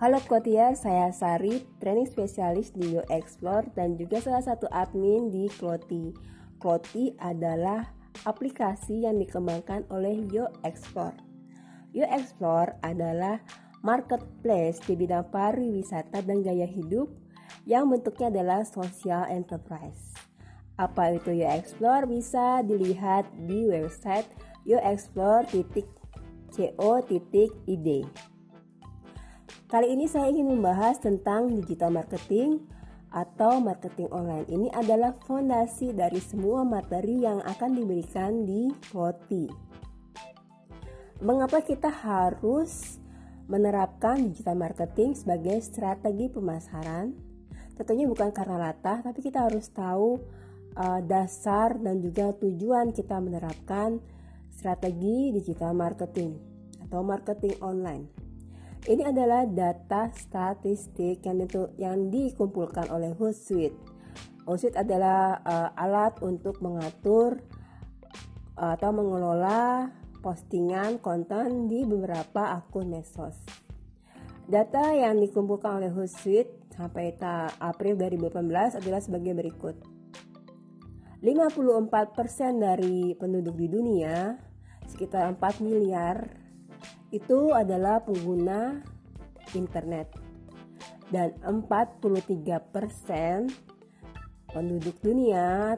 Halo Kotia, saya Sari, training spesialis di Yo Explore dan juga salah satu admin di Kloti. Kloti adalah aplikasi yang dikembangkan oleh Yo Explore. Yo Explore adalah marketplace di bidang pariwisata dan gaya hidup yang bentuknya adalah social enterprise. Apa itu Yo Explore bisa dilihat di website yoexplore.co.id. Kali ini saya ingin membahas tentang digital marketing atau marketing online. Ini adalah fondasi dari semua materi yang akan diberikan di Kloti. Mengapa kita harus menerapkan digital marketing sebagai strategi pemasaran? Tentunya bukan karena latah, tapi kita harus tahu uh, dasar dan juga tujuan kita menerapkan strategi digital marketing atau marketing online. Ini adalah data statistik yang itu yang dikumpulkan oleh Hootsuite. Hootsuite adalah uh, alat untuk mengatur uh, atau mengelola postingan konten di beberapa akun medsos. Data yang dikumpulkan oleh Hootsuite sampai April 2018 adalah sebagai berikut. 54% dari penduduk di dunia, sekitar 4 miliar itu adalah pengguna internet dan 43% penduduk dunia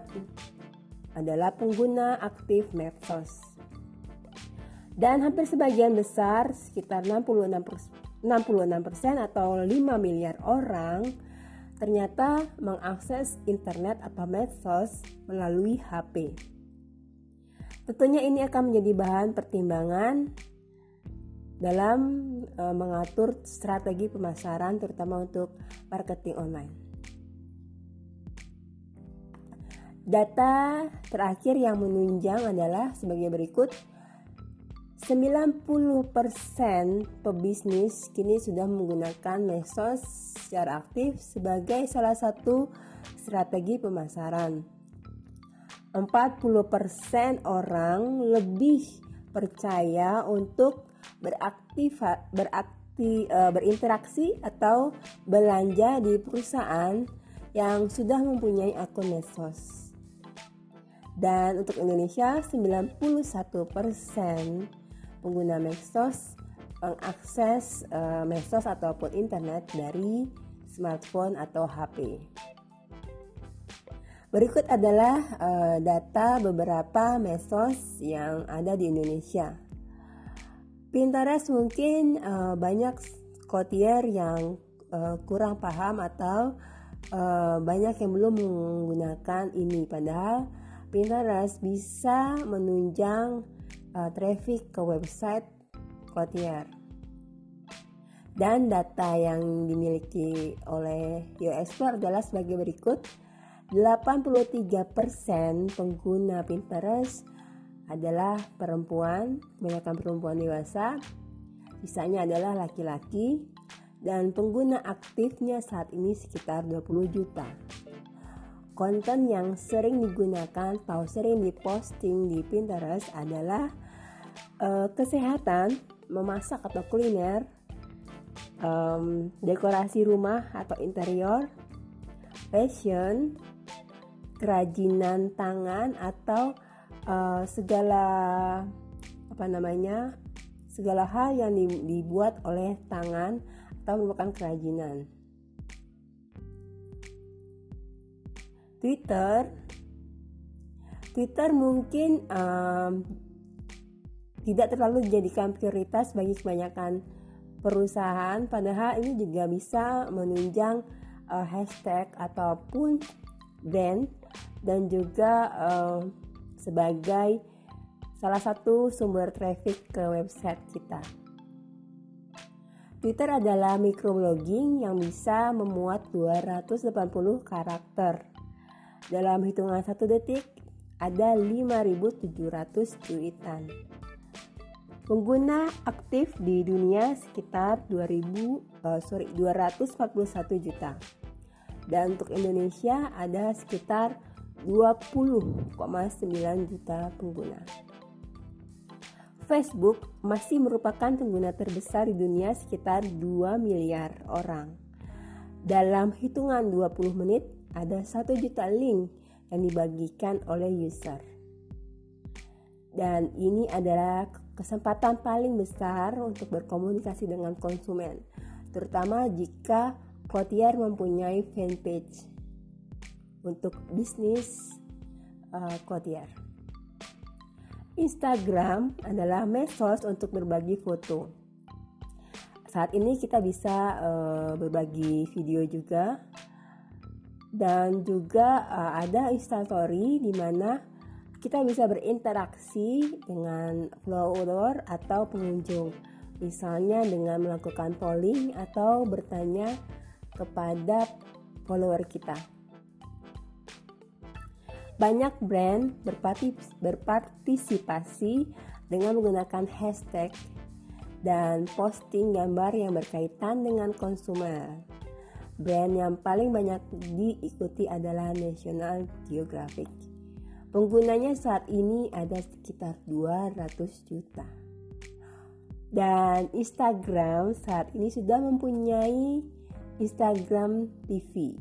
adalah pengguna aktif medsos. Dan hampir sebagian besar sekitar 66 66% atau 5 miliar orang ternyata mengakses internet atau medsos melalui HP. Tentunya ini akan menjadi bahan pertimbangan dalam e, mengatur strategi pemasaran terutama untuk marketing online. Data terakhir yang menunjang adalah sebagai berikut. 90% pebisnis kini sudah menggunakan medsos secara aktif sebagai salah satu strategi pemasaran. 40% orang lebih percaya untuk beraktif berakti, uh, berinteraksi atau belanja di perusahaan yang sudah mempunyai akun medsos. Dan untuk Indonesia 91% pengguna medsos mengakses uh, medsos ataupun internet dari smartphone atau HP. Berikut adalah uh, data beberapa medsos yang ada di Indonesia. Pinterest mungkin uh, banyak kotier yang uh, kurang paham atau uh, banyak yang belum menggunakan ini. Padahal Pinterest bisa menunjang uh, traffic ke website kotier dan data yang dimiliki oleh Explore adalah sebagai berikut. 83% pengguna Pinterest adalah perempuan, kebanyakan perempuan dewasa, sisanya adalah laki-laki, dan pengguna aktifnya saat ini sekitar 20 juta. Konten yang sering digunakan atau sering diposting di Pinterest adalah uh, kesehatan, memasak atau kuliner, um, dekorasi rumah atau interior, fashion, kerajinan tangan atau uh, segala apa namanya segala hal yang dibuat oleh tangan atau merupakan kerajinan. Twitter, Twitter mungkin um, tidak terlalu dijadikan prioritas bagi kebanyakan perusahaan, padahal ini juga bisa menunjang uh, hashtag ataupun brand dan juga uh, sebagai salah satu sumber traffic ke website kita. Twitter adalah microblogging yang bisa memuat 280 karakter. Dalam hitungan satu detik, ada 5.700 tweetan. Pengguna aktif di dunia sekitar 2000 uh, sorry 241 juta. Dan untuk Indonesia ada sekitar 20,9 juta pengguna. Facebook masih merupakan pengguna terbesar di dunia sekitar 2 miliar orang. Dalam hitungan 20 menit, ada 1 juta link yang dibagikan oleh user. Dan ini adalah kesempatan paling besar untuk berkomunikasi dengan konsumen, terutama jika Clotier mempunyai fanpage untuk bisnis uh. Instagram adalah medsos untuk berbagi foto. Saat ini kita bisa uh, berbagi video juga dan juga uh, ada Instastory di mana kita bisa berinteraksi dengan follower atau pengunjung. Misalnya dengan melakukan polling atau bertanya kepada follower kita. Banyak brand berpartisipasi dengan menggunakan hashtag dan posting gambar yang berkaitan dengan konsumen. Brand yang paling banyak diikuti adalah National Geographic. Penggunanya saat ini ada sekitar 200 juta. Dan Instagram saat ini sudah mempunyai Instagram TV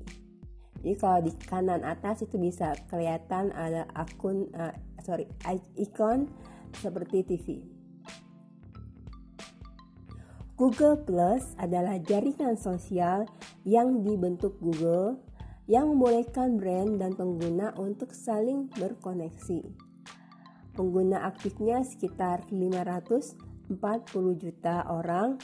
jadi kalau di kanan atas itu bisa kelihatan ada akun uh, sorry ikon seperti TV. Google Plus adalah jaringan sosial yang dibentuk Google yang membolehkan brand dan pengguna untuk saling berkoneksi. Pengguna aktifnya sekitar 540 juta orang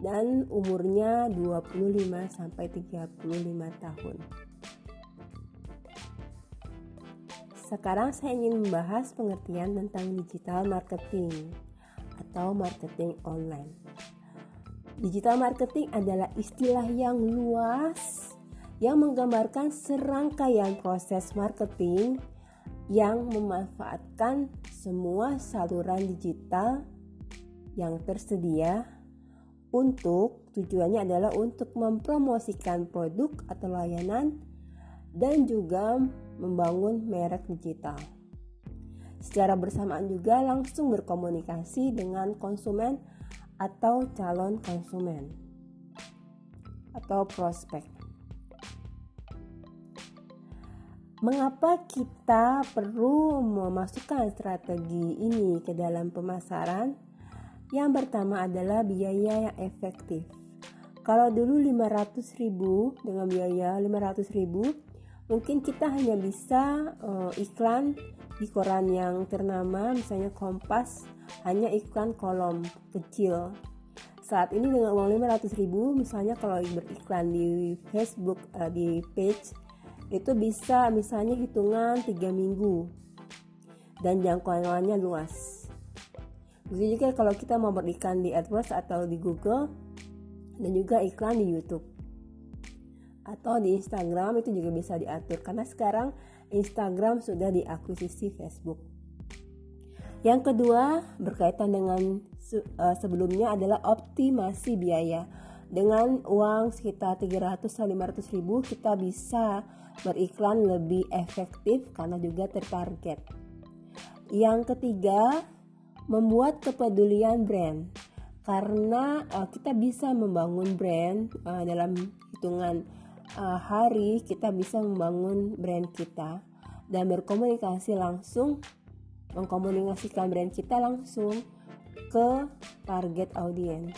dan umurnya 25 sampai 35 tahun. Sekarang saya ingin membahas pengertian tentang digital marketing atau marketing online. Digital marketing adalah istilah yang luas yang menggambarkan serangkaian proses marketing yang memanfaatkan semua saluran digital yang tersedia untuk tujuannya adalah untuk mempromosikan produk atau layanan dan juga membangun merek digital. Secara bersamaan juga langsung berkomunikasi dengan konsumen atau calon konsumen atau prospek. Mengapa kita perlu memasukkan strategi ini ke dalam pemasaran? Yang pertama adalah biaya yang efektif. Kalau dulu 500.000 dengan biaya 500.000 mungkin kita hanya bisa uh, iklan di koran yang ternama misalnya Kompas hanya iklan kolom kecil. Saat ini dengan uang 500 ribu misalnya kalau beriklan di Facebook uh, di page itu bisa misalnya hitungan 3 minggu. Dan jangkauannya luas begitu juga kalau kita mau beriklan di AdWords atau di Google dan juga iklan di YouTube atau di Instagram itu juga bisa diatur karena sekarang Instagram sudah diakuisisi Facebook. Yang kedua berkaitan dengan uh, sebelumnya adalah optimasi biaya. Dengan uang sekitar 300 500 ribu kita bisa beriklan lebih efektif karena juga tertarget. Yang ketiga membuat kepedulian brand karena uh, kita bisa membangun brand uh, dalam hitungan uh, hari kita bisa membangun brand kita dan berkomunikasi langsung mengkomunikasikan brand kita langsung ke target audience.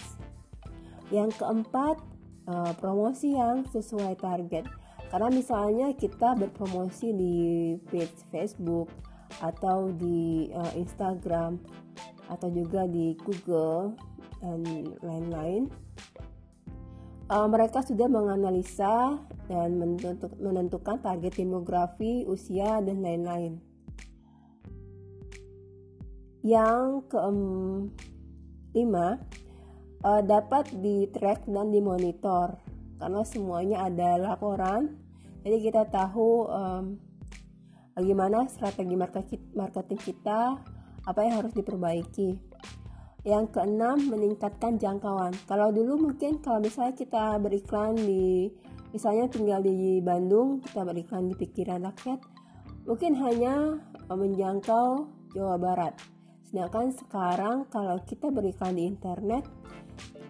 Yang keempat, uh, promosi yang sesuai target. Karena misalnya kita berpromosi di page Facebook atau di uh, Instagram atau juga di Google dan lain-lain uh, mereka sudah menganalisa dan menentukan target demografi, usia, dan lain-lain. Yang kelima, uh, dapat di-track dan dimonitor karena semuanya ada laporan. Jadi kita tahu um, bagaimana strategi marketing kita, apa yang harus diperbaiki. Yang keenam, meningkatkan jangkauan. Kalau dulu mungkin kalau misalnya kita beriklan di misalnya tinggal di Bandung, kita beriklan di pikiran rakyat, mungkin hanya menjangkau Jawa Barat. Sedangkan sekarang kalau kita berikan di internet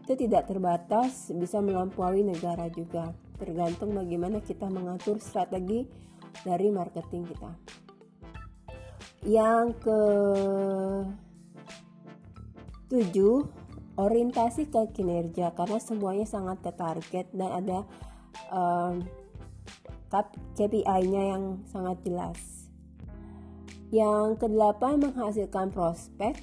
itu tidak terbatas bisa melampaui negara juga. Tergantung bagaimana kita mengatur strategi dari marketing kita. Yang ke tujuh orientasi ke kinerja karena semuanya sangat tertarget dan ada um, KPI-nya yang sangat jelas. Yang kedelapan menghasilkan prospek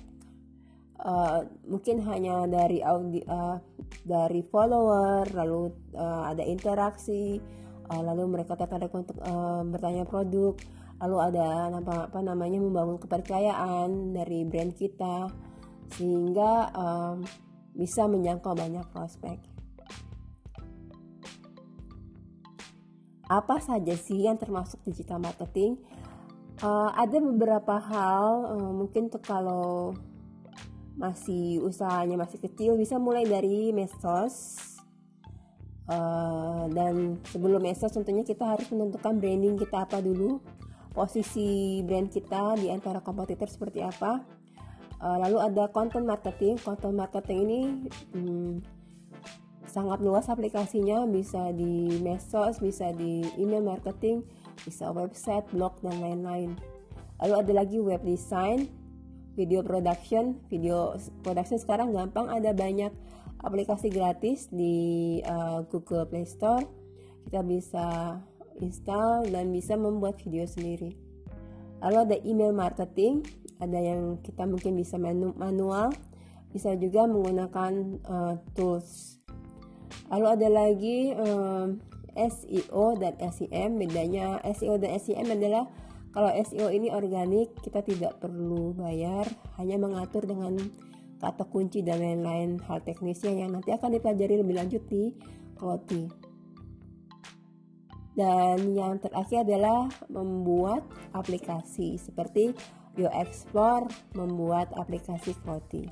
uh, mungkin hanya dari audi uh, dari follower lalu uh, ada interaksi uh, lalu mereka tertarik untuk uh, bertanya produk lalu ada apa, apa namanya membangun kepercayaan dari brand kita sehingga um, bisa menjangkau banyak prospek. Apa saja sih yang termasuk digital marketing? Uh, ada beberapa hal, uh, mungkin tuh kalau masih usahanya masih kecil bisa mulai dari medsos. Uh, dan sebelum medsos tentunya kita harus menentukan branding kita apa dulu, posisi brand kita di antara kompetitor seperti apa Uh, lalu ada content marketing. Content marketing ini hmm, sangat luas aplikasinya, bisa di medsos, bisa di email marketing, bisa website, blog dan lain-lain. Lalu ada lagi web design, video production. Video production sekarang gampang, ada banyak aplikasi gratis di uh, Google Play Store. Kita bisa install dan bisa membuat video sendiri. Lalu ada email marketing, ada yang kita mungkin bisa manual bisa juga menggunakan uh, tools lalu ada lagi um, eh, SEO dan SEM bedanya SEO dan SEM adalah kalau SEO ini organik kita tidak perlu bayar hanya mengatur dengan kata kunci dan lain-lain hal teknisnya yang nanti akan dipelajari lebih lanjut di Kloti dan yang terakhir adalah membuat aplikasi seperti Explore membuat aplikasi Kloti.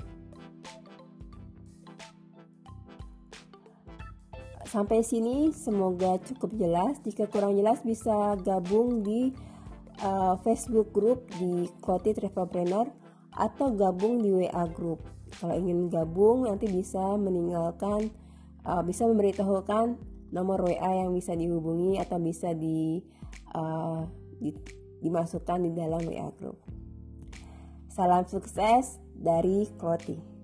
Sampai sini semoga cukup jelas. Jika kurang jelas bisa gabung di uh, Facebook group di Kloti Travelpreneur atau gabung di WA group. Kalau ingin gabung nanti bisa meninggalkan uh, bisa memberitahukan nomor WA yang bisa dihubungi atau bisa di, uh, di dimasukkan di dalam WA group. Salam sukses dari Kloti.